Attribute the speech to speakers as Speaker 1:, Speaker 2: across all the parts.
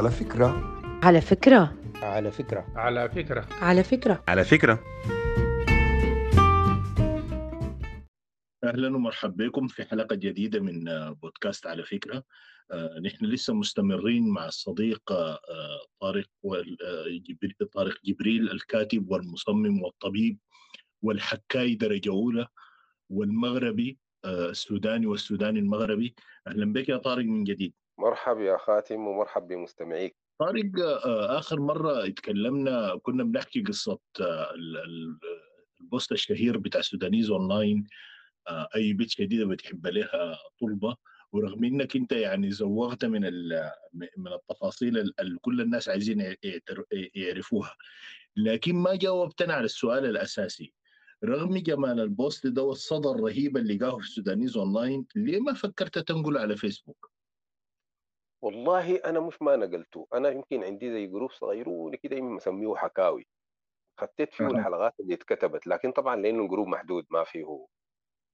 Speaker 1: على فكرة.
Speaker 2: على فكرة.
Speaker 3: على فكرة.
Speaker 4: على فكرة.
Speaker 2: على فكرة.
Speaker 5: على فكرة.
Speaker 6: أهلا ومرحبا بكم في حلقة جديدة من آه، بودكاست على فكرة. آه، نحن لسه مستمرين مع الصديق آه، طارق آه، طارق جبريل الكاتب والمصمم والطبيب والحكاي درجة أولى والمغربي آه، السوداني والسوداني المغربي. أهلا بك يا طارق من جديد.
Speaker 7: مرحب يا خاتم ومرحب بمستمعيك.
Speaker 6: طارق آه، آخر مرة اتكلمنا كنا بنحكي قصة آه، ال- ال- ال post الشهير بتاع Sudanese Online آه، أي بيت شديدة بتحب لها طلبة. ورغم إنك أنت يعني زوغت من من التفاصيل اللي كل الناس عايزين يعرفوها. لكن ما جاوبتنا على السؤال الأساسي. رغم جمال ال post ده والصدى الرهيب اللي لقاه في Sudanese Online ليه ما فكرت تنقله على فيسبوك؟
Speaker 7: والله أنا مش ما نقلته أنا يمكن عندي زي group صغيرون كده يمكن مسميه حكاوي. حطيت فيه. الحلقات اللي اتكتبت لكن طبعا لأنه ال group محدود ما فيه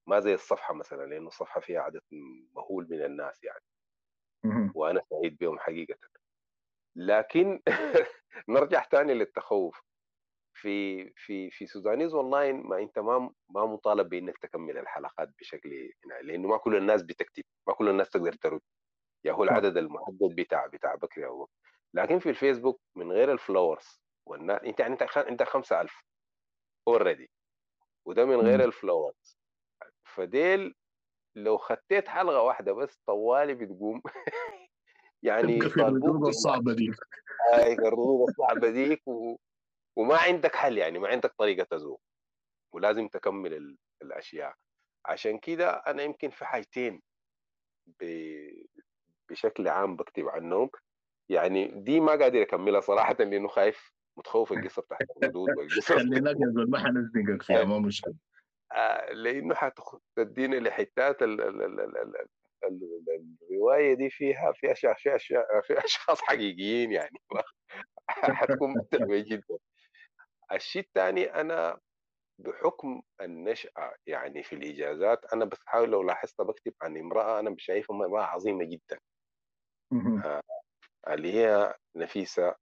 Speaker 7: ما زي الصفحة مثلا لأنه الصفحة فيها عدد مهول من الناس يعني. وأنا سعيد بهم حقيقه. لكن نرجع تاني للتخوف. في في في Sudanese Online ما أنت ما ما مطالب بإنك تكمل الحلقات بشكل يعني لأنه ما كل الناس بتكتب ما كل الناس تقدر ترد. يا هو العدد المحدد بتاع بتاع بكري أو بكري. لكن في الفيسبوك من غير الفلاورز والناس انت انت خ- انت 5000 اوريدي وده من غير. الفلاورز فديل لو خطيت حلقة واحدة بس طوالي بتقوم يعني بالله.
Speaker 6: الصعبة دي
Speaker 7: هاي الردود الصعبة ديك و... وما عندك حل يعني ما عندك طريقة تزوق ولازم تكمل ال... الأشياء عشان كده أنا يمكن في حاجتين ب... بشكل عام بكتب عنهم يعني دي ما قادر أكملها صراحة لأنه خايف متخوف القصة بتاعت الردود
Speaker 6: يا زول ما حنزنقك فيها ما مشكلة.
Speaker 7: آه، لأنه حتديني لحتات ال... ال... ال... ال... ال... ال... ال- الرواية دي فيها فيها, فيها, فيها أشخاص حقيقيين يعني. حتكون متعبه جدا. الشيء الثاني أنا بحكم النشأة يعني في الإجازات أنا بحاول لو لاحظت بكتب عن امرأة أنا شايفها امرأة عظيمة جدا. اللي هي نفيسة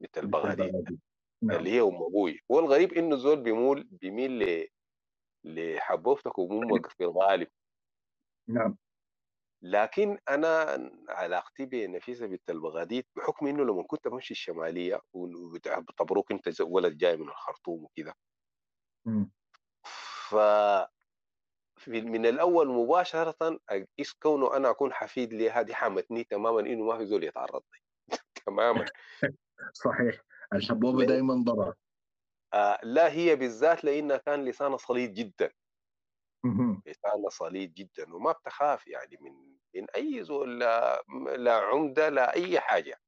Speaker 7: بنت البغدادي
Speaker 6: نعم.
Speaker 7: اللي هي أم أبوي. والغريب إنه الزول بيمول بيميل ل لحبوبتك وأمك في الغالب.
Speaker 6: نعم.
Speaker 7: لكن أنا علاقتي بنفيسة بنت البغاديد بحكم إنه لما كنت بمشي الشمالية وبتعتبروك أنت ز- ولد جاي من الخرطوم
Speaker 6: مم.
Speaker 7: ف من الأول مباشرة اقيس كونه أنا أكون حفيد لها دي حمتني تماما إنه ما في زول يتعرض لي. تماما.
Speaker 6: صحيح. الحبوبه؟ دائما ضرر.
Speaker 7: آه لا هي بالذات لانها كان لسانها صليد جدا. لسانها صليد جدا وما بتخاف يعني من من أي زول لا, لا عمدة لا أي
Speaker 6: حاجة.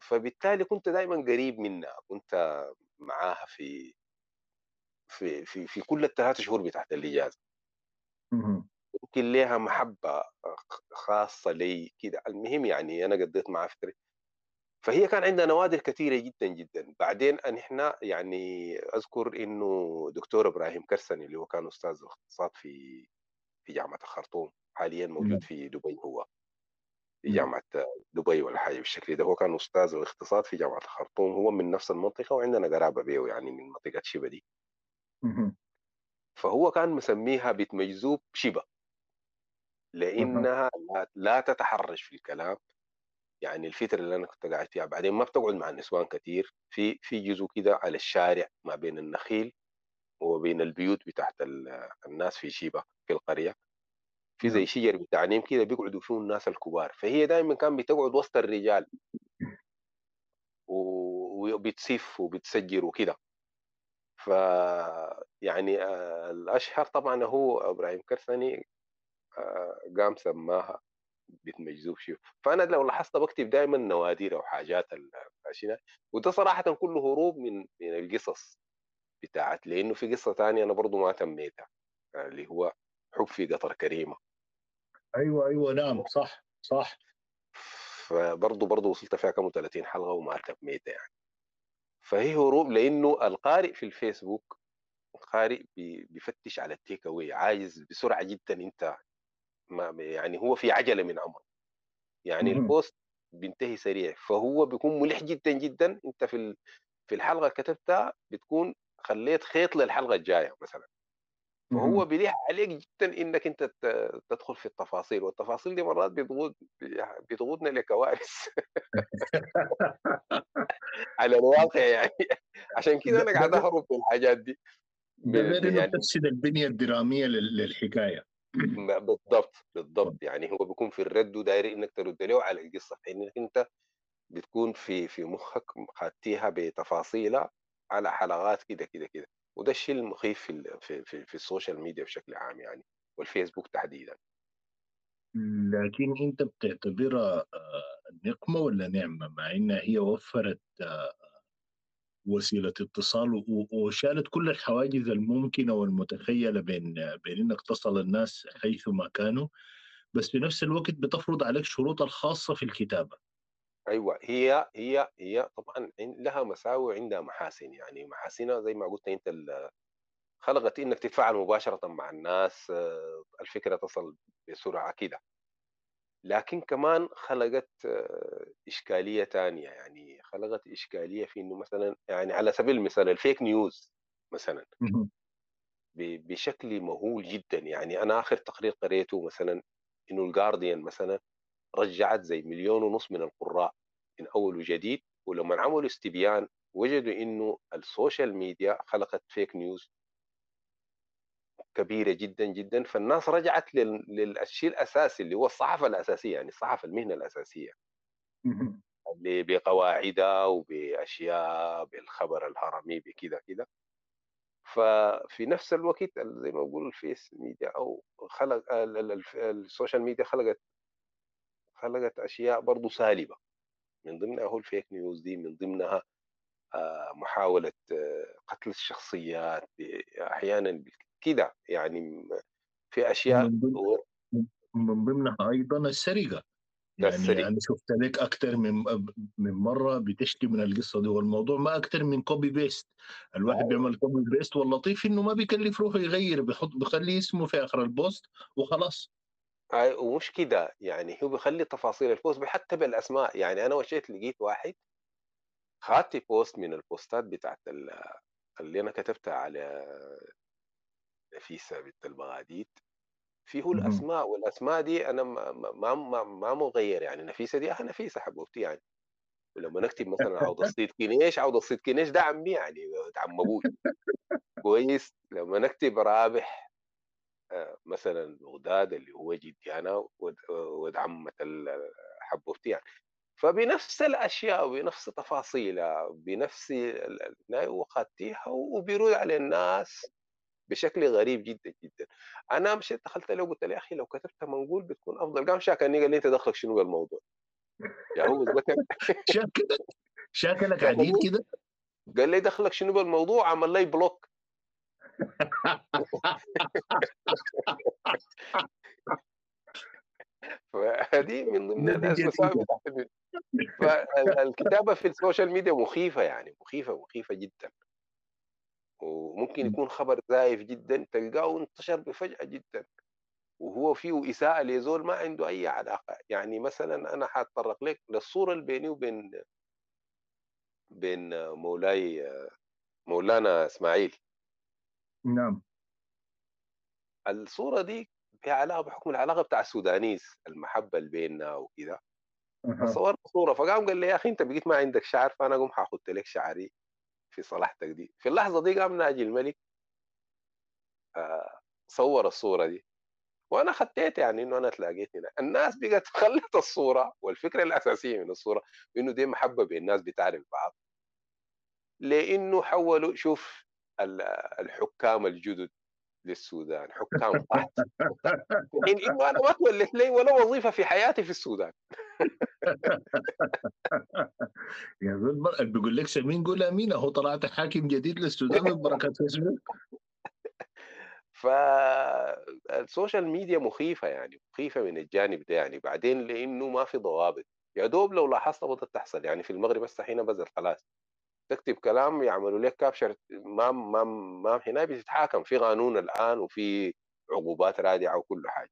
Speaker 7: فبالتالي كنت دائما قريب منها. كنت معاها في في في في كل الثلاث شهور بتاعت الاجازه. يمكن لها محبة خاصة لي كده. المهم يعني أنا قضيت معها فترة فهي كان عندها نوادر كثيرة جدا جدا. بعدين أن إحنا يعني أذكر إنه دكتور إبراهيم كرسني اللي هو كان أستاذ اقتصاد في في جامعة الخرطوم حاليا
Speaker 6: نعم.
Speaker 7: موجود في دبي هو. في
Speaker 6: نعم.
Speaker 7: جامعة دبي ولا حاجة بالشكل ده. هو كان أستاذ الاقتصاد في جامعة الخرطوم هو من نفس المنطقة وعندنا قرابة بيه يعني من منطقة شبه دي.
Speaker 6: مهم.
Speaker 7: فهو كان مسميها بنت مجذوب شبه لأنها لا, تتحرش في الكلام. يعني الفترة اللي أنا كنت قاعد فيها بعدين ما بتقعد مع النسوان كثير في في جزء كده على الشارع ما بين النخيل وبين البيوت بتاعت ال- الناس في شيبه في القرية. في زي
Speaker 6: نعم.
Speaker 7: شجر بتاع نيم كده بيقعدوا فيه الناس الكبار. فهي دائما كان بتقعد وسط الرجال. و- وبتسف وبتسجر وكده. يعني آه، الأشهر طبعا هو إبراهيم كرسني آه، قام سماها بنت مجذوب شيء فأنا لو لاحظت بكتب دائما نوادر أو حاجات ال- الاشياء وده صراحة كله هروب من من القصص بتاعت لأنه في قصة ثانية أنا برضو ما تميتها آه، اللي هو حب في قطر كريمة.
Speaker 6: أيوه أيوه نعم صح صح.
Speaker 7: فبرضه برضه وصلت فيها كم 30 حلقة وما تميتها يعني. فهي هروب لأنه القارئ في الفيسبوك القارئ بي- بيفتش على التيك اواي عايز بسرعة جدا أنت ما يعني هو في عجلة من أمره يعني.
Speaker 6: ال
Speaker 7: post بينتهي سريع فهو بيكون ملح جدا جدا. أنت في في الحلقة كتبتها بتكون خليت خيط للحلقة الجاية مثلا. فهو
Speaker 6: مهم.
Speaker 7: بيليح عليك جدا إنك أنت تدخل في التفاصيل والتفاصيل دي مرات بتغود بتغودنا لكوارث. على الواقع يعني. عشان كده
Speaker 6: ده أنا
Speaker 7: قاعد أهرب من الحاجات دي.
Speaker 6: غير
Speaker 7: يعني
Speaker 6: بتفسد البنية الدرامية لل-
Speaker 7: للحكاية. بالضبط بالضبط. يعني هو بيكون في الرد وداير إنك ترد له على القصة إنك أنت بتكون في في مخك خدتيها بتفاصيلها على حلقات كده كده كده. وده الشيء المخيف في في في, في ال social media بشكل عام يعني والفيسبوك تحديدا.
Speaker 6: لكن أنت بتعتبرها آه، نقمة ولا نعمة؟ مع انها هي وفرت آه، وسيلة اتصال وشالت كل الحواجز الممكنة والمتخيلة بين بين إنك تصل الناس حيثما كانوا بس في نفس الوقت بتفرض عليك شروط الخاصة في الكتابة.
Speaker 7: أيوه هي هي هي طبعا عن- لها مساوئ وعندها محاسن يعني محاسنها زي ما قلت أنت ال- خلقت إنك تتفاعل مباشرة مع الناس آه، الفكرة تصل بسرعة كده لكن كمان خلقت آه، إشكالية تانية يعني خلقت إشكالية في إنه مثلا يعني على سبيل المثال الفيك نيوز مثلا
Speaker 6: مهم.
Speaker 7: ب- بشكل مهول جدا يعني أنا آخر تقرير قريته مثلا إنه الجارديان مثلا رجعت زي مليون ونص من القراء من أول وجديد ولما عملوا استبيان وجدوا إنه ال social media خلقت fake news كبيرة جدا جدا. فالناس رجعت لل- للشيء الأساسي اللي هو الصحافة الأساسية يعني الصحافة المهنة الأساسية.
Speaker 6: مهم.
Speaker 7: اللي بقواعدها وبأشياء بالخبر الهرمي بكذا كذا. ففي نفس الوقت ال- زي ما بقول الفيس ميديا أو خلق ال social media خلقت خلقت أشياء برضو سالبة. من ضمنها هو ال fake news دي من ضمنها آه، محاولة آه، قتل الشخصيات أحيانا كده يعني في أشياء
Speaker 6: من ضمنها أيضا السرقة. يعني أنا شفت لك أكثر من من مرة بتشكي من القصة دي والموضوع ما أكثر من copy paste الواحد بيعمل copy paste واللطيف إنه ما بيكلف روحه يغير بيحط بيخلي اسمه في آخر ال post وخلاص.
Speaker 7: آه، ومش كده يعني هو بيخلي تفاصيل ال post حتى بالأسماء يعني أنا وشيت لقيت واحد خدت post من البوستات بتاعت ال- اللي أنا كتبتها على نفيسه بنت البغاديد فيه
Speaker 6: مهم.
Speaker 7: الأسماء والأسماء دي أنا ما ما ما, ما مغير يعني نفيسة دي أخي نفيسة حبوبتي يعني. ولما نكتب مثلا عوض الصيد كنيش عوض الصيد كنيش ده عمي يعني ده عم أبوي كويس. لما نكتب رابح مثلا بغداد اللي هو جدي أنا ود ال- حبوبتي يعني فبنفس الأشياء وبنفس تفاصيلها بنفس وخدتيها وبيرد على الناس بشكل غريب جدا جدا. أنا مشيت دخلت له قلت له يا أخي لو كتبت منقول بتكون أفضل. قام شاكني قال لي أنت دخلك شنو بالموضوع؟ يا هو
Speaker 6: شاكلك شاكلك عديد كده؟
Speaker 7: قال لي دخلك شنو بالموضوع؟ عمل لي block فهذه من ضمن
Speaker 6: ده دي
Speaker 7: المساوئ
Speaker 6: جديده
Speaker 7: بتاعت ال- فالكتابة في ال social media مخيفة يعني مخيفة مخيفة جدا. وممكن يكون خبر زايف جدا تلقاه انتشر بفجأة جدا. وهو فيه إساءة لزول ما عنده أي علاقة. يعني مثلا أنا حأتطرق لك للصورة اللي بيني وبين بين مولاي مولانا إسماعيل.
Speaker 6: نعم.
Speaker 7: الصورة دي فيها علاقة بحكم العلاقة بتاع السودانيز المحبة اللي بيننا وكده.
Speaker 6: أها.
Speaker 7: فصورت صورة فقام قال لي يا أخي أنت بقيت ما عندك شعر فأنا أقوم حاخد لك شعري في صلاحتك دي. في اللحظة دي قام ناجي الملك آه، صور الصورة دي. وأنا خطيت يعني إنه أنا تلاقيت هنا الناس بقت خلت الصورة والفكرة الأساسية من الصورة إنه دي محبة بين الناس بتعرف بعض. لأنه حولوا شوف الحكام الجدد للسودان حكام قحط. حين انه أنا ما تولت لي ولا وظيفة في حياتي في السودان.
Speaker 6: يا زول بيقول لك سمين قول أمين أهو طلعت حاكم جديد للسودان من بركة فيسبوك
Speaker 7: فال social media مخيفة يعني مخيفة من الجانب ده يعني. بعدين لأنه ما في ضوابط. يا دوب لو لاحظت بدات تحصل يعني في المغرب هسه هنا بزل خلاص. تكتب كلام يعملوا لك capture ما ما ما هنا بتتحاكم. في قانون الآن وفي عقوبات رادعة وكل حاجة.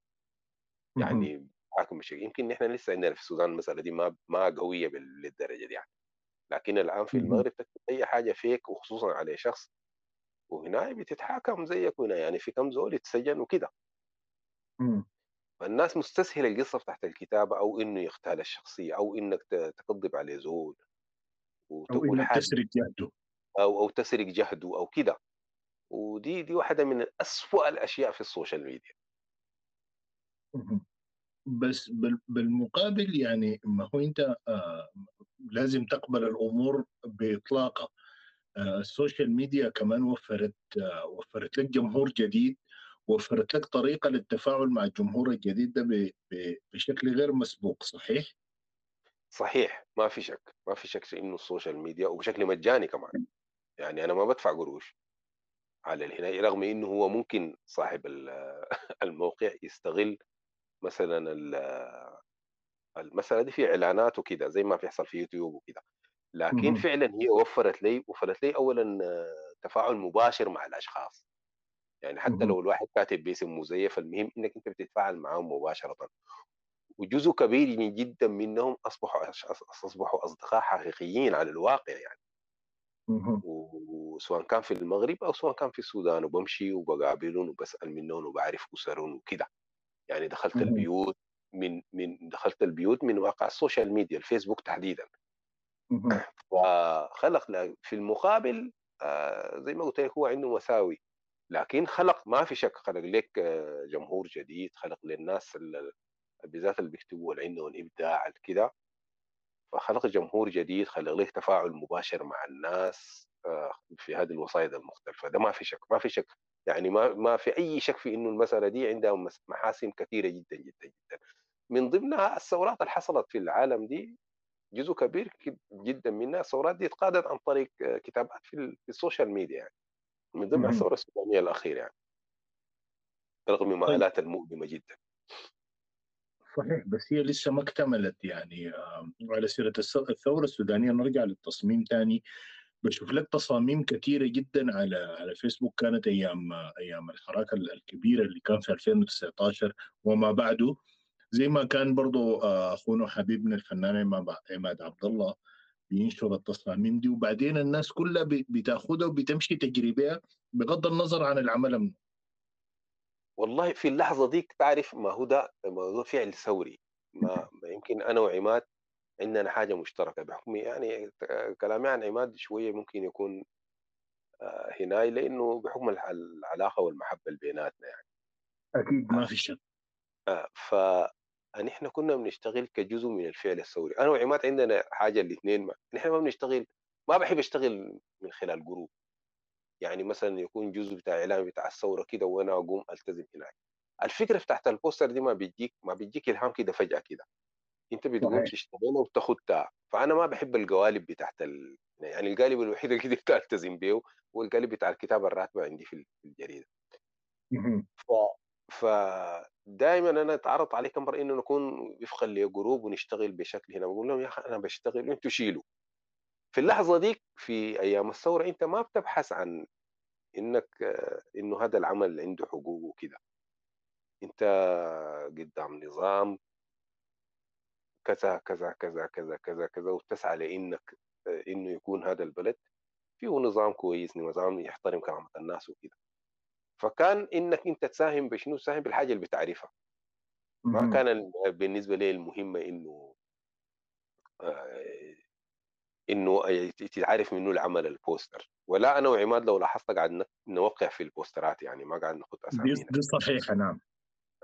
Speaker 7: يعني تتحاكم بشكل يمكن نحن لسه عندنا في السودان المسألة دي ما ما قوية للدرجة دي يعني. لكن الآن في. المغرب تكتب أي حاجة fake وخصوصا على شخص وهنا بتتحاكم زيك هنا يعني في كم زول يتسجن وكده. فالناس مستسهلة القصة تحت الكتابة أو إنه يغتال الشخصية أو إنك ت- تكذب عليه زول. أو
Speaker 6: انك تسرق جهده.
Speaker 7: أو أو تسرق جهده أو كده. ودي دي واحدة من أسوأ الأشياء في ال social
Speaker 6: media. بس بال- بالمقابل يعني ما هو أنت آه، لازم تقبل الأمور باطلاقها آه، ال social media كمان وفرت آه، وفرت لك جمهور جديد وفرت لك طريقة للتفاعل مع الجمهور الجديد ده بشكل غير مسبوق صحيح؟
Speaker 7: صحيح ما في شك ما في شك في إنه ال social media وبشكل مجاني كمان يعني أنا ما بدفع قروش على الهنا رغم إنه هو ممكن صاحب ال- الموقع يستغل مثلا ال- المساله دي في إعلانات وكده زي ما بيحصل في يوتيوب وكده لكن. فعلا هي وفرت لي وفرت لي اولا تفاعل مباشر مع الأشخاص يعني حتى. لو الواحد كاتب باسم مزيف المهم إنك أنت بتتفاعل معهم مباشرة وجزء كبير من جدا منهم أصبحوا أصبحوا أصدقاء حقيقيين على الواقع يعني. وسواء كان في المغرب أو سواء كان في السودان وبمشي وبقابلهم وبسأل منهم وبعرف أسرهم وكده يعني دخلت. البيوت من من دخلت البيوت من واقع ال social media الفيسبوك تحديدا. وخلق ل- في المقابل آه، زي ما قلت لك هو عنده مساوئ لكن خلق ما في شك خلق لك آه، جمهور جديد خلق للناس ال- بالذات اللي بيكتبوا اللي عندهم ابداع كده. فخلق جمهور جديد خلق لك تفاعل مباشر مع الناس آه، في هذه الوسائط المختلفة. ده ما في شك ما في شك. يعني ما ما في أي شك في إنه المسألة دي عندها محاسن كثيرة جدا جدا جدا. من ضمنها الثورات اللي حصلت في العالم دي جزء كبير جدا منها الثورات دي اتقادت عن طريق آه، كتابات في, ال- في ال social media يعني. من
Speaker 6: مهم.
Speaker 7: الثورة السودانية الأخيرة يعني. رغم
Speaker 6: طيب.
Speaker 7: مآلاتها المؤلمة جدا.
Speaker 6: صحيح بس هي لسه ما اكتملت يعني على سيرة الثورة السودانية. نرجع للتصميم تاني. بشوف لك تصاميم كثيرة جدا على على فيسبوك. كانت أيام أيام الحراك ال- الكبيرة اللي كان في 2019 وما بعده. زي ما كان برضو آه، أخونا حبيبنا الفنان عماد عبد الله بينشر التصاميم دي. وبعدين الناس كلها بتاخدها وبتمشي تجري بها بغض النظر عن العمل
Speaker 7: والله في اللحظة ديك تعرف ما هو ده موضوع فعل ثوري. ما ما يمكن أنا وعماد عندنا حاجة مشتركة بحكم يعني كلامي عن عماد شوية ممكن يكون آه، هناي لأنه بحكم الع- العلاقة والمحبة اللي بيناتنا يعني.
Speaker 6: أكيد ما
Speaker 7: آه،
Speaker 6: في شك
Speaker 7: آه، فنحن كنا بنشتغل كجزء من الفعل الثوري. أنا وعماد عندنا حاجة الاثنين ما نحن ما بنشتغل ما بحب أشتغل من خلال group. يعني مثلا يكون جزء بتاع اعلان بتاع الثورة كده وأنا أقوم ألتزم هناك. الفكرة بتاعت ال poster دي ما بيجيك ما بيجيك إلهام كده فجأة كده. أنت بتقوم تشتغلها وتاخدها فأنا ما بحب القوالب بتاعت ال... يعني القالب الوحيد اللي قدرت ألتزم به هو القالب بتاع الكتابة الراتبة عندي في ال- في
Speaker 6: الجريدة.
Speaker 7: ف ف دائما أنا أتعرض علي كم مرة إنه نكون وفقا لجروب ونشتغل بشكل هنا. بقول لهم يا أخي أنا بشتغل وانتوا شيلوا. في اللحظة ديك في أيام الثورة أنت ما بتبحث عن إنك إنه هذا العمل عنده حقوق وكده أنت قدام نظام كذا كذا كذا كذا كذا كذا وتسعى لإنك إنه يكون هذا البلد فيه نظام كويس نظام يحترم كرامه الناس وكده فكان إنك أنت تساهم بشنو؟ تساهم بالحاجة اللي بتعرفها. ما. كان ال- بالنسبة لي المهمة إنه آه، إنه تتعرف منه العمل البوستر. ولا أنا وعماد لو لاحظت قاعد نوقع في البوسترات يعني ما قاعد نحط
Speaker 6: دي
Speaker 7: أسامينا.
Speaker 6: دي صحيحة نعم.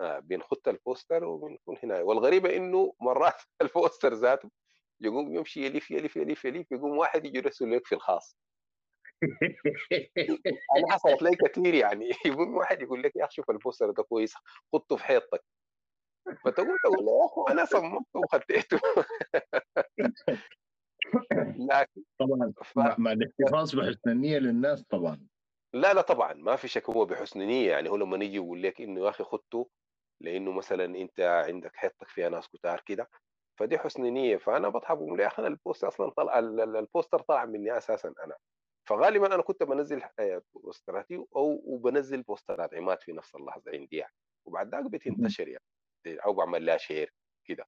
Speaker 7: آه بنخط ال poster وبنكون هنا. والغريبة إنه مرات ال poster ذاته يقوم يمشي يلف يلف يلف يلف يقوم واحد يجي يرسل لك في الخاص أنا حصلت لي كثير يعني. يقوم واحد يقول لك يا أخي شوف ال poster ده كويس حطه في حيطك. فتقول تقول له يا أخي أنا صممته وخطيته.
Speaker 6: طبعا
Speaker 7: ف...
Speaker 6: مع, الاحتفاظ بحسن النية للناس طبعا.
Speaker 7: لا لا طبعا ما في شك هو بحسن نيه يعني هو لما يجي يقول لك إنه يا أخي خدته لأنه مثلا أنت عندك حيطك فيها ناس كتار كده فدي حسن نيه فأنا بضحك بقول يا أخي أنا ال post أصلا طلع ال- ال- ال poster طلع مني أساسا أنا. فغالبا أنا كنت بنزل آه، بوستراتي أو وبنزل بوسترات عماد في نفس اللحظة عندي يعني. وبعد ذاك بتنتشر يعني أو بعمل لها share كده.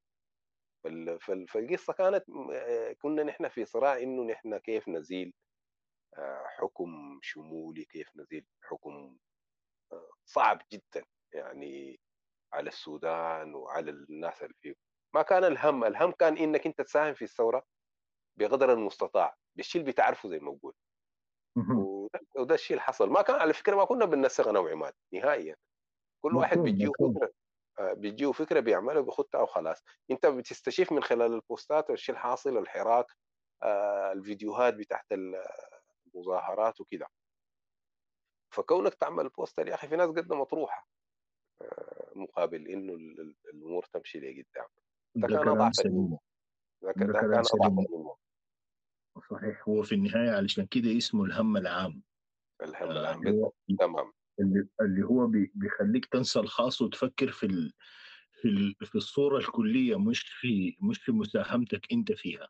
Speaker 7: فالقصة كانت آه، كنا نحن في صراع إنه نحن كيف نزيل آه، حكم شمولي كيف نزيل حكم صعب جدا يعني على السودان وعلى الناس اللي فيه. ما كان الهم الهم كان إنك أنت تساهم في الثورة بقدر المستطاع بالشيء اللي بتعرفه زي ما بقول. وده, الشيء اللي حصل. ما كان على فكرة ما كنا بننسق أنا وعماد نهائيا. كل واحد بيجيه فكره آه، بيجيه فكرة بيعملها بيخطها وخلاص. انت بتستشف من خلال البوستات والشيء الحاصل الحراك آه، الفيديوهات بتاعت المظاهرات وكده. فكونك تعمل بوستر يا أخي في ناس قد مطروحه آه، مقابل إنه ال- ال- الأمور تمشي لقدام ده
Speaker 6: ده
Speaker 7: كان أضعف ده كان أضعف
Speaker 6: صحيح. هو في النهاية علشان كده اسمه الهم العام.
Speaker 7: الهم العام. تمام.
Speaker 6: اللي اللي هو بي- بيخليك تنسى الخاص وتفكر في ال... في ال... في الصورة الكلية مش في مش في مساهمتك أنت فيها.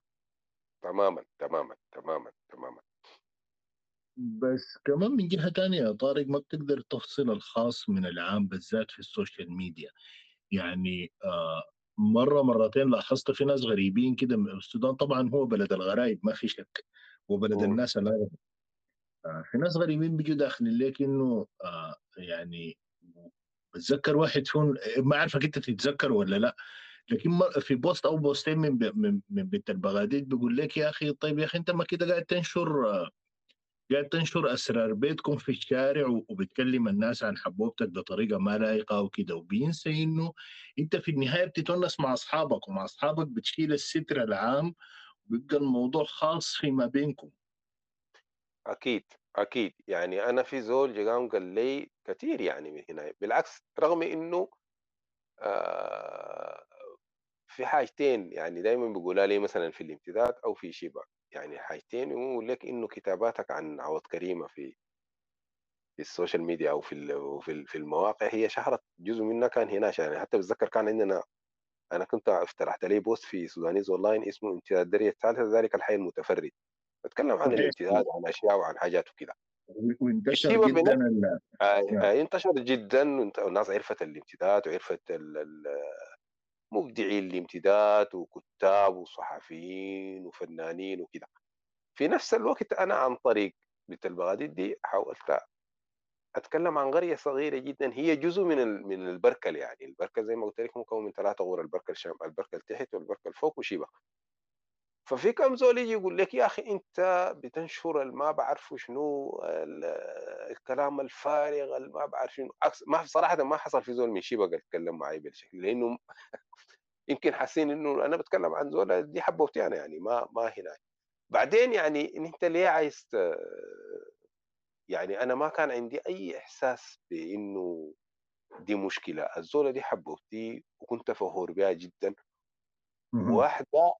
Speaker 7: تماما تماما تماما تماما.
Speaker 6: بس كمان من جهة تانية يا طارق ما بتقدر تفصل الخاص من العام بالذات في ال social media. يعني آه مرة مرتين لاحظت في ناس غريبين كده السودان طبعا هو بلد الغرايب ما في شك وبلد
Speaker 7: مم.
Speaker 6: الناس الأغرب آه في ناس غريبين بيجوا داخلين لك انه آه يعني بتذكر واحد فيهم ما عارفك انت تتذكر ولا لا لكن في post أو بوستين من من بنت البغاديد بيقول لك يا أخي طيب يا أخي أنت ما كده قاعد تنشر آه، قاعد تنشر أسرار بيتكم في الشارع وبتكلم الناس عن حبوبتك بطريقة ما لائقه وكده وبينسى إنه أنت في النهاية بتتونس مع أصحابك ومع أصحابك بتشيل الستر العام وبيبقى الموضوع خاص فيما بينكم.
Speaker 7: أكيد أكيد. يعني أنا في زول جا قام قال لي كثير يعني من هنا بالعكس رغم إنه آه في حاجتين يعني دائما بيقولها لي مثلا في الامتداد أو في شبه. يعني حاجتين يقول لك إنه كتاباتك عن عوض كريمة في في ال social media أو في في ال- في المواقع. هي شهرت جزء منها كان هنا. يعني حتى بتذكر كان عندنا أنا كنت افترعت لي post في Sudanese Online اسمه امتداد الدرجة الثالثة ذلك الحي المتفرد. بتكلم عن الامتداد وعن أشياء وعن حاجات وكده.
Speaker 6: وانتشر جدا ال-
Speaker 7: آه،. آه، انتشر جدا والناس عرفت الامتداد وعرفت ال- ال- مبدعي الامتداد وكتاب وصحفيين وفنانين وكده. في نفس الوقت أنا عن طريق بنت البغاديد دي حاولت أتكلم عن قرية صغيرة جدا. هي جزء من من البركل يعني. البركل زي ما قلت لك مكون من ثلاثة غور. البركل الشام البركل تحت والبركل فوق وشيبه ففي كم زول يجي يقول لك يا أخي أنت بتنشر الما بعرف شنو ال- الكلام الفارغ الما بعرف شنو. ما صراحة ما حصل في زول من شيبة قال يتكلم معي بالشكل لأنه يمكن حاسين إنه أنا بتكلم عن زول دي حبوتي أنا يعني ما ما هنا. بعدين يعني إن أنت ليه عايز يعني أنا ما كان عندي أي إحساس بإنه دي مشكلة. الزوله دي حبوبتي وكنت فخور بها جدا. واحدة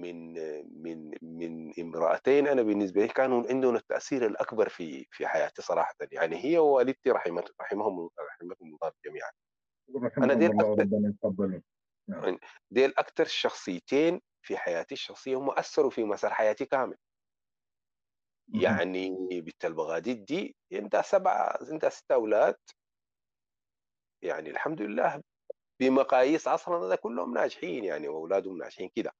Speaker 7: من من من امرأتين أنا بالنسبة لي كانوا عندهم التأثير الأكبر في في حياتي صراحة يعني هي ووالدتي رحمه رحمهم رحمهم الله جميعا أنا
Speaker 6: رحمهم
Speaker 7: دي
Speaker 6: الله
Speaker 7: الاكثر
Speaker 6: ربنا يتقبلهم نعم.
Speaker 7: دي الاكثر شخصيتين في حياتي الشخصية هم أثروا في مسار حياتي كامل. يعني بنت البغاديد دي عندها سبعة عندها ستة أولاد يعني الحمد لله بمقاييس عصرنا ده كلهم ناجحين يعني وأولادهم ناجحين كده.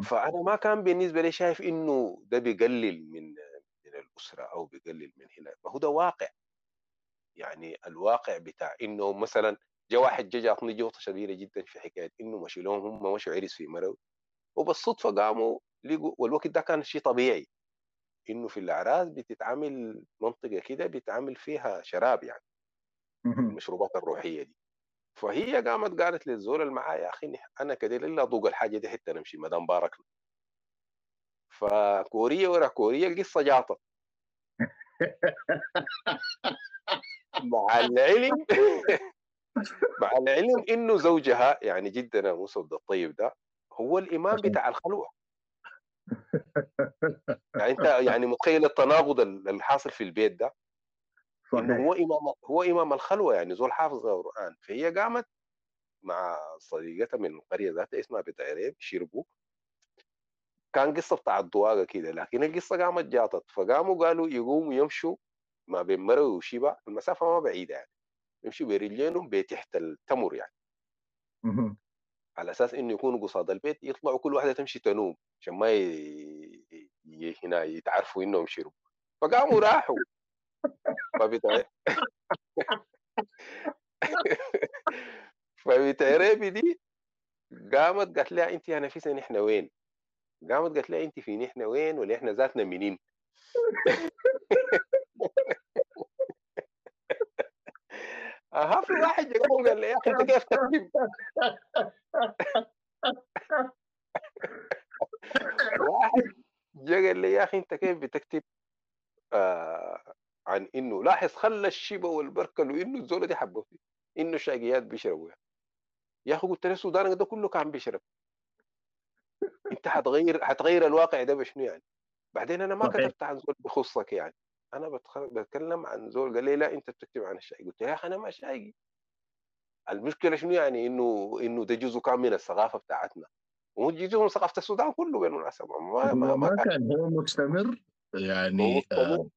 Speaker 7: فأنا ما كان بالنسبة لي شايف إنه ده بيقلل من من الأسرة أو بيقلل من هنا. ما هو ده واقع. يعني الواقع بتاع إنه مثلا جاء واحد جا جاتني جوطة شديدة جدا في حكاية إنه مشوا لهم هم مشوا عرس في مرو وبالصدفة قاموا لقوا والوقت ده كان شيء طبيعي. إنه في الأعراس بتتعمل منطقة كده بيتعمل فيها شراب يعني. المشروبات الروحية دي. فهي قامت قالت للزول اللي معايا يا أخي أنا كده إلا ادوق الحاجة دي حتى نمشي ما دام باركنا فكوريا ورا كوريا القصة جاطت مع العلم مع العلم إنه زوجها يعني جدنا مسعود الطيب ده هو الإمام بتاع الخلوة. يعني أنت يعني متخيل التناقض الحاصل في البيت ده؟
Speaker 6: صحيح.
Speaker 7: هو إمام هو إمام الخلوة يعني زول حافظ القرآن. فهي قامت مع صديقتها من القريه ذاتها اسمها بيت عريب شربوا كان قصة بتاع الضواقه كده لكن القصة قامت جاطت فقاموا قالوا يقوموا يمشوا ما بين مرو وشيبة. المسافة ما بعيدة يعني. يمشوا برجلينهم بتحت التمر يعني. على أساس إنه يكونوا قصاد البيت يطلعوا كل واحدة تمشي تنوم عشان ما ي... ي... هنا يتعرفوا إنهم شربوا فقاموا راحوا. فبتاع ريبي دي قامت قالت لها انت يا نفيسه نحن وين؟ قامت قالت لها انت في نحن وين ولا إحنا ذاتنا منين؟ أها في واحد جاكم قال لي أنت كيف تكتب؟ واحد جا قال لي يا أخي أنت كيف بتكتب آه عن إنه لاحظ خلى الشبا والبركل وانه الزولة دي حبه فيه إنه الشاقيات بيشربوا يا أخي قلت له السودان ده كله كان بيشرب. أنت حتغير حتغير الواقع ده بشنو يعني؟ بعدين أنا ما. كتبت عن زول بخصك يعني. أنا بتخ... بتكلم عن زول قال لي لا أنت بتكتب عن الشاي قلت له يا أخي أنا ما شايقي المشكلة شنو يعني؟ إنه إنه ده جزء كان من الثقافة بتاعتنا. وهو جزء من ثقافة السودان كله بالمناسبه ما ما, ما
Speaker 6: ما
Speaker 7: كان
Speaker 6: هو مستمر يعني
Speaker 7: مستمر.
Speaker 6: آه،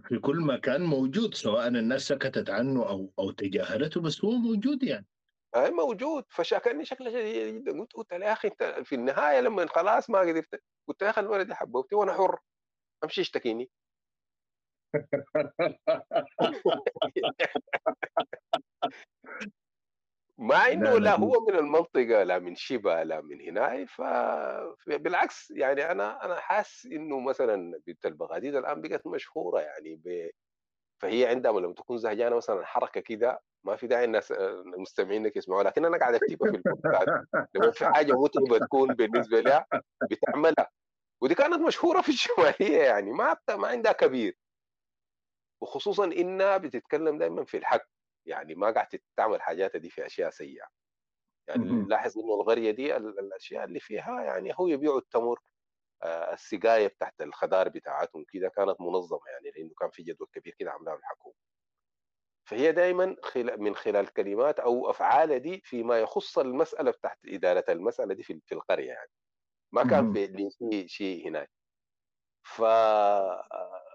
Speaker 6: في كل مكان موجود سواء الناس سكتت عنه أو أو تجاهلته بس هو موجود يعني.
Speaker 7: هاي موجود. فشاكرني شكله شديد جدا قلت قلت له يا أخي أنت في النهاية لما خلاص ما قدرت قلت يا أخي الولد حبوبتي وأنا حر أمشي اشتكيني. مع إنه
Speaker 6: لا
Speaker 7: لا هو من المنطقة لا من شبه لا من هنا فبالعكس يعني أنا أنا حاسس إنه مثلا بنت البغاديد الآن بقت مشهورة يعني ب... فهي عندها لما تكون زهجانة مثلا حركة كده ما في داعي الناس المستمعين إنك يسمعوا لكن أنا قاعد أكتبها في البودكاست. لما في حاجة متعبه تكون بالنسبة لها بتعملها. ودي كانت مشهورة في الشمالية يعني ما ما عندها كبير. وخصوصا إنها بتتكلم دائما في الحق. يعني ما قاعد تعمل حاجاتها دي في أشياء سيئة يعني
Speaker 6: مهم.
Speaker 7: لاحظ إنه القريه دي ال- الأشياء اللي فيها يعني هو يبيعوا التمر آه، السقاية بتاعت الخضار بتاعتهم كده كانت منظمة يعني لأنه كان في جدول كبير كده عملها الحكومة فهي دائما من خلال كلمات أو أفعال دي فيما يخص المسألة بتاعت إدارة المسألة دي في القرية يعني ما كان. في شيء هناك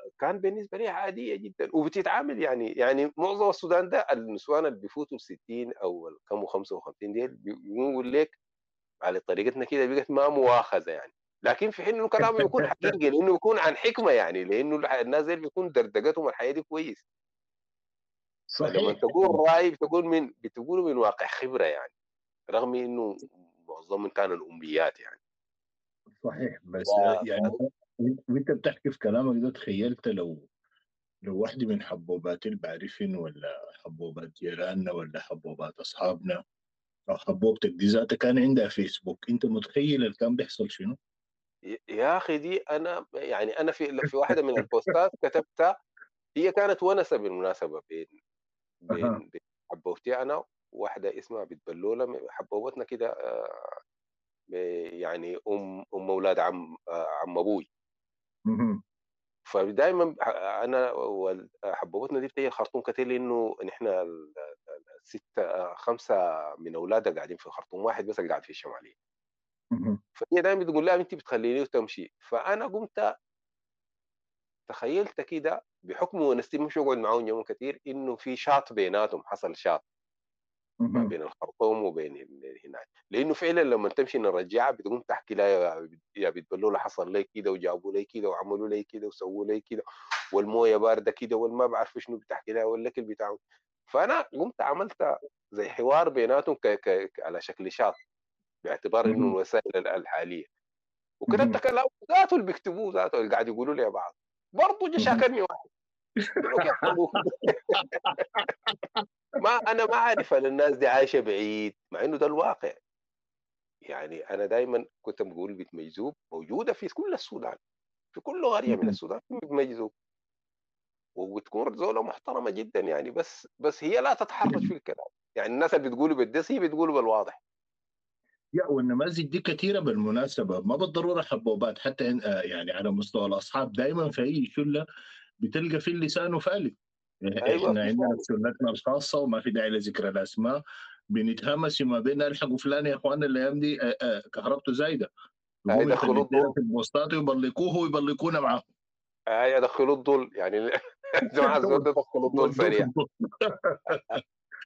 Speaker 7: فكان بالنسبة لي عادية جدا. وبتتعامل يعني يعني معظم السودان ده النسوان اللي بيفوتوا ال 60 أو كم 55 ديل بيقول لك على طريقتنا كده بقت ما مؤاخذه يعني. لكن في حين إنه كلامه يكون حقيقي لأنه يكون عن حكمة يعني لأنه الناس دي بيكون دردقتهم الحياة دي كويس.
Speaker 6: صحيح.
Speaker 7: تقول رأي بتقول من بتقول من واقع خبرة يعني رغم إنه معظمهم كانوا الأميات يعني.
Speaker 6: صحيح. بس آه، يعني وانت بتحكي في كلامك ده تخيلت لو لو واحدة من حبوبات اللي بعرفين ولا حبوبات جيراننا ولا حبوبات أصحابنا أو حبوبتك دي ذاتها كان عندها فيسبوك أنت متخيل اللي كان بيحصل شنو؟
Speaker 7: يا أخي دي أنا يعني أنا في في واحدة من البوستات كتبتها هي كانت ونسة بالمناسبة بين بين بين حبوبتي أنا وواحدة اسمها بنت بلولة حبوبتنا كده آه، يعني أم أم أولاد عم آه، عم أبوي
Speaker 6: مهم.
Speaker 7: فدائما أنا وال- حبوبتنا دي بتيجي الخرطوم كتير لأنه نحن ستة خمسة من أولادها قاعدين في الخرطوم واحد بس قاعد في الشمالية
Speaker 6: مهم.
Speaker 7: فهي دائما بتقول لها أنت بتخليني وتمشي فأنا قمت تخيلت كده بحكم ونستي مش اقعد معاهم يوم كثير إنه في شاط بيناتهم حصل شاط ما. بين الخرطوم وبين هناك لأنه فعلا لما تمشي نرجعها بتقوم تحكي لها يا بنت بلوله حصل لي كده وجابوا لي كده وعملوا لي كده وسووا لي كده والموية باردة كده والما بعرف شنو بتحكي لها والأكل بتاعهم فأنا قمت عملت زي حوار بيناتهم ك... ك... على شكل شاط باعتبار
Speaker 6: إنه.
Speaker 7: الوسائل ال-
Speaker 6: الحالية.
Speaker 7: وكتبت كلام ذاته اللي بيكتبوه ذاته اللي قاعد يقولوا لي بعض برضه جا. شاكرني واحد ما أنا ما عارف ان الناس دي عايشة بعيد مع إنه ده الواقع. يعني أنا دائما كنت بقول بيت مجذوب موجودة في كل السودان في كل قرية من. السودان في بيت مجذوب. وبتكون زولة محترمة جدا يعني بس بس هي لا تتحرج في الكلام. يعني الناس اللي بتقولوا بالدس هي بتقولوا بالواضح.
Speaker 6: يا والنماذج دي كثيرة بالمناسبة ما بالضرورة حبوبات حتى آه، يعني على مستوى الأصحاب دائما في أي شلة بتلقى في اللسان فالك
Speaker 7: أيوه.
Speaker 6: إحنا
Speaker 7: في
Speaker 6: عندنا سنتنا الخاصة وما في داعي لذكر الأسماء بنتهمس ما بين الحقوا فلان يا إخوان الأيام دي آه، آه، كهربته
Speaker 7: زايدة.
Speaker 6: يخلي
Speaker 7: الضل
Speaker 6: في البوستات ويبلقوه ويبلقونا معاه
Speaker 7: هيدخلوا الضل يعني جماعة الزول ده دخلوا الضل سريع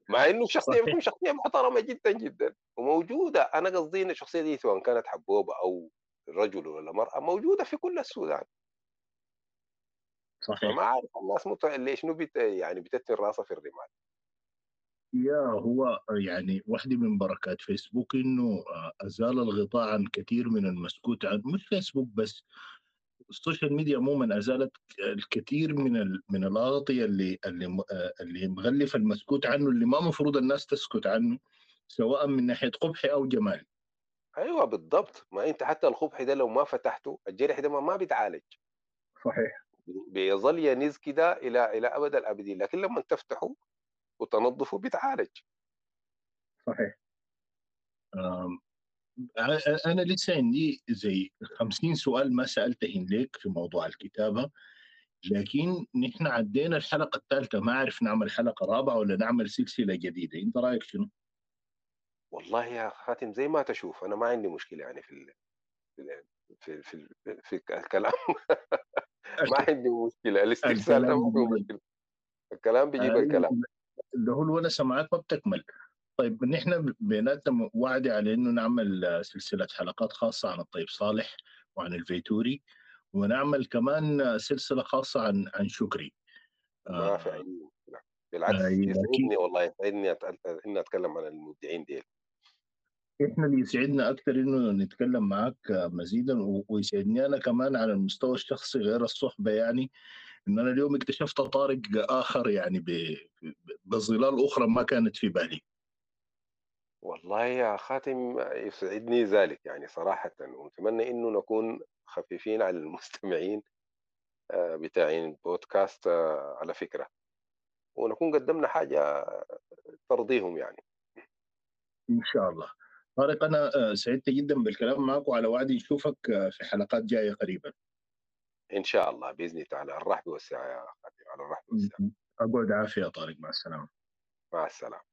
Speaker 7: مع إنه الشخصيه. بتكون شخصية محترمة جدا جدا. وموجودة. أنا قصدي إن الشخصية دي سواء كانت حبوبة أو رجل ولا مرأة موجودة في كل السودان.
Speaker 6: صحيح.
Speaker 7: فما عارف الناس مت... ليش؟ شنو بت... يعني بتتن راسها في الرمال.
Speaker 6: يا هو يعني واحدة من بركات فيسبوك إنه آه، أزال الغطاء عن كثير من المسكوت عنه مش فيسبوك بس ال social media عموما أزالت الكثير من ال- من الأغطية اللي اللي آه، اللي مغلفة المسكوت عنه اللي ما مفروض الناس تسكت عنه سواء من ناحية قبح أو جمال.
Speaker 7: أيوه بالضبط. ما أنت حتى القبح ده لو ما فتحته الجرح ده ما, ما بيتعالج.
Speaker 6: صحيح.
Speaker 7: بيظل ينز كده إلى إلى أبد الأبدين. لكن لما تفتحه وتنظفه بيتعالج.
Speaker 6: صحيح. أنا لسه عندي زي 50 سؤال ما سألتهن لك في موضوع الكتابة. لكن نحن عدينا الحلقة الثالثة ما عرف نعمل حلقة رابعة ولا نعمل سلسلة جديدة. أنت رأيك شنو؟
Speaker 7: والله يا خاتم زي ما تشوف أنا ما عندي مشكلة يعني في ال... في ال... في في, ال... في الكلام. ما عندي مشكلة ده
Speaker 6: الكلام
Speaker 7: ما فيه مشكلة. الكلام بيجيب
Speaker 6: أيوة،
Speaker 7: الكلام.
Speaker 6: اللي هو الونسه معاك ما بتكمل. طيب نحن بيناتنا وعد على إنه نعمل سلسلة حلقات خاصة عن الطيب صالح وعن الفيتوري ونعمل كمان سلسلة خاصة عن عن شكري.
Speaker 7: ما في
Speaker 6: آه،
Speaker 7: بالعكس يسعدني والله يسعدني إني أتكلم عن المبدعين ديل.
Speaker 6: إحنا اللي يسعدنا أكثر إنه نتكلم معك آه، مزيدا ويسعدني أنا كمان على المستوى الشخصي غير الصحبة يعني إن أنا اليوم اكتشفت طارق آخر يعني بظلال أخرى ما كانت في بالي.
Speaker 7: والله يا خاتم يسعدني ذلك يعني صراحة ونتمنى إنه نكون خفيفين على المستمعين آه، بتاعين البودكاست آه، على فكرة. ونكون قدمنا حاجة ترضيهم يعني.
Speaker 6: إن شاء الله. طارق أنا آه، سعدت جدا بالكلام معك وعلى وعد نشوفك آه، في حلقات جاية قريبا.
Speaker 7: إن شاء الله الله تعالى الرحب والسعة يا خاتم على الرحب والسعة
Speaker 6: أقعد عافية طارق مع السلامة.
Speaker 7: مع السلامة.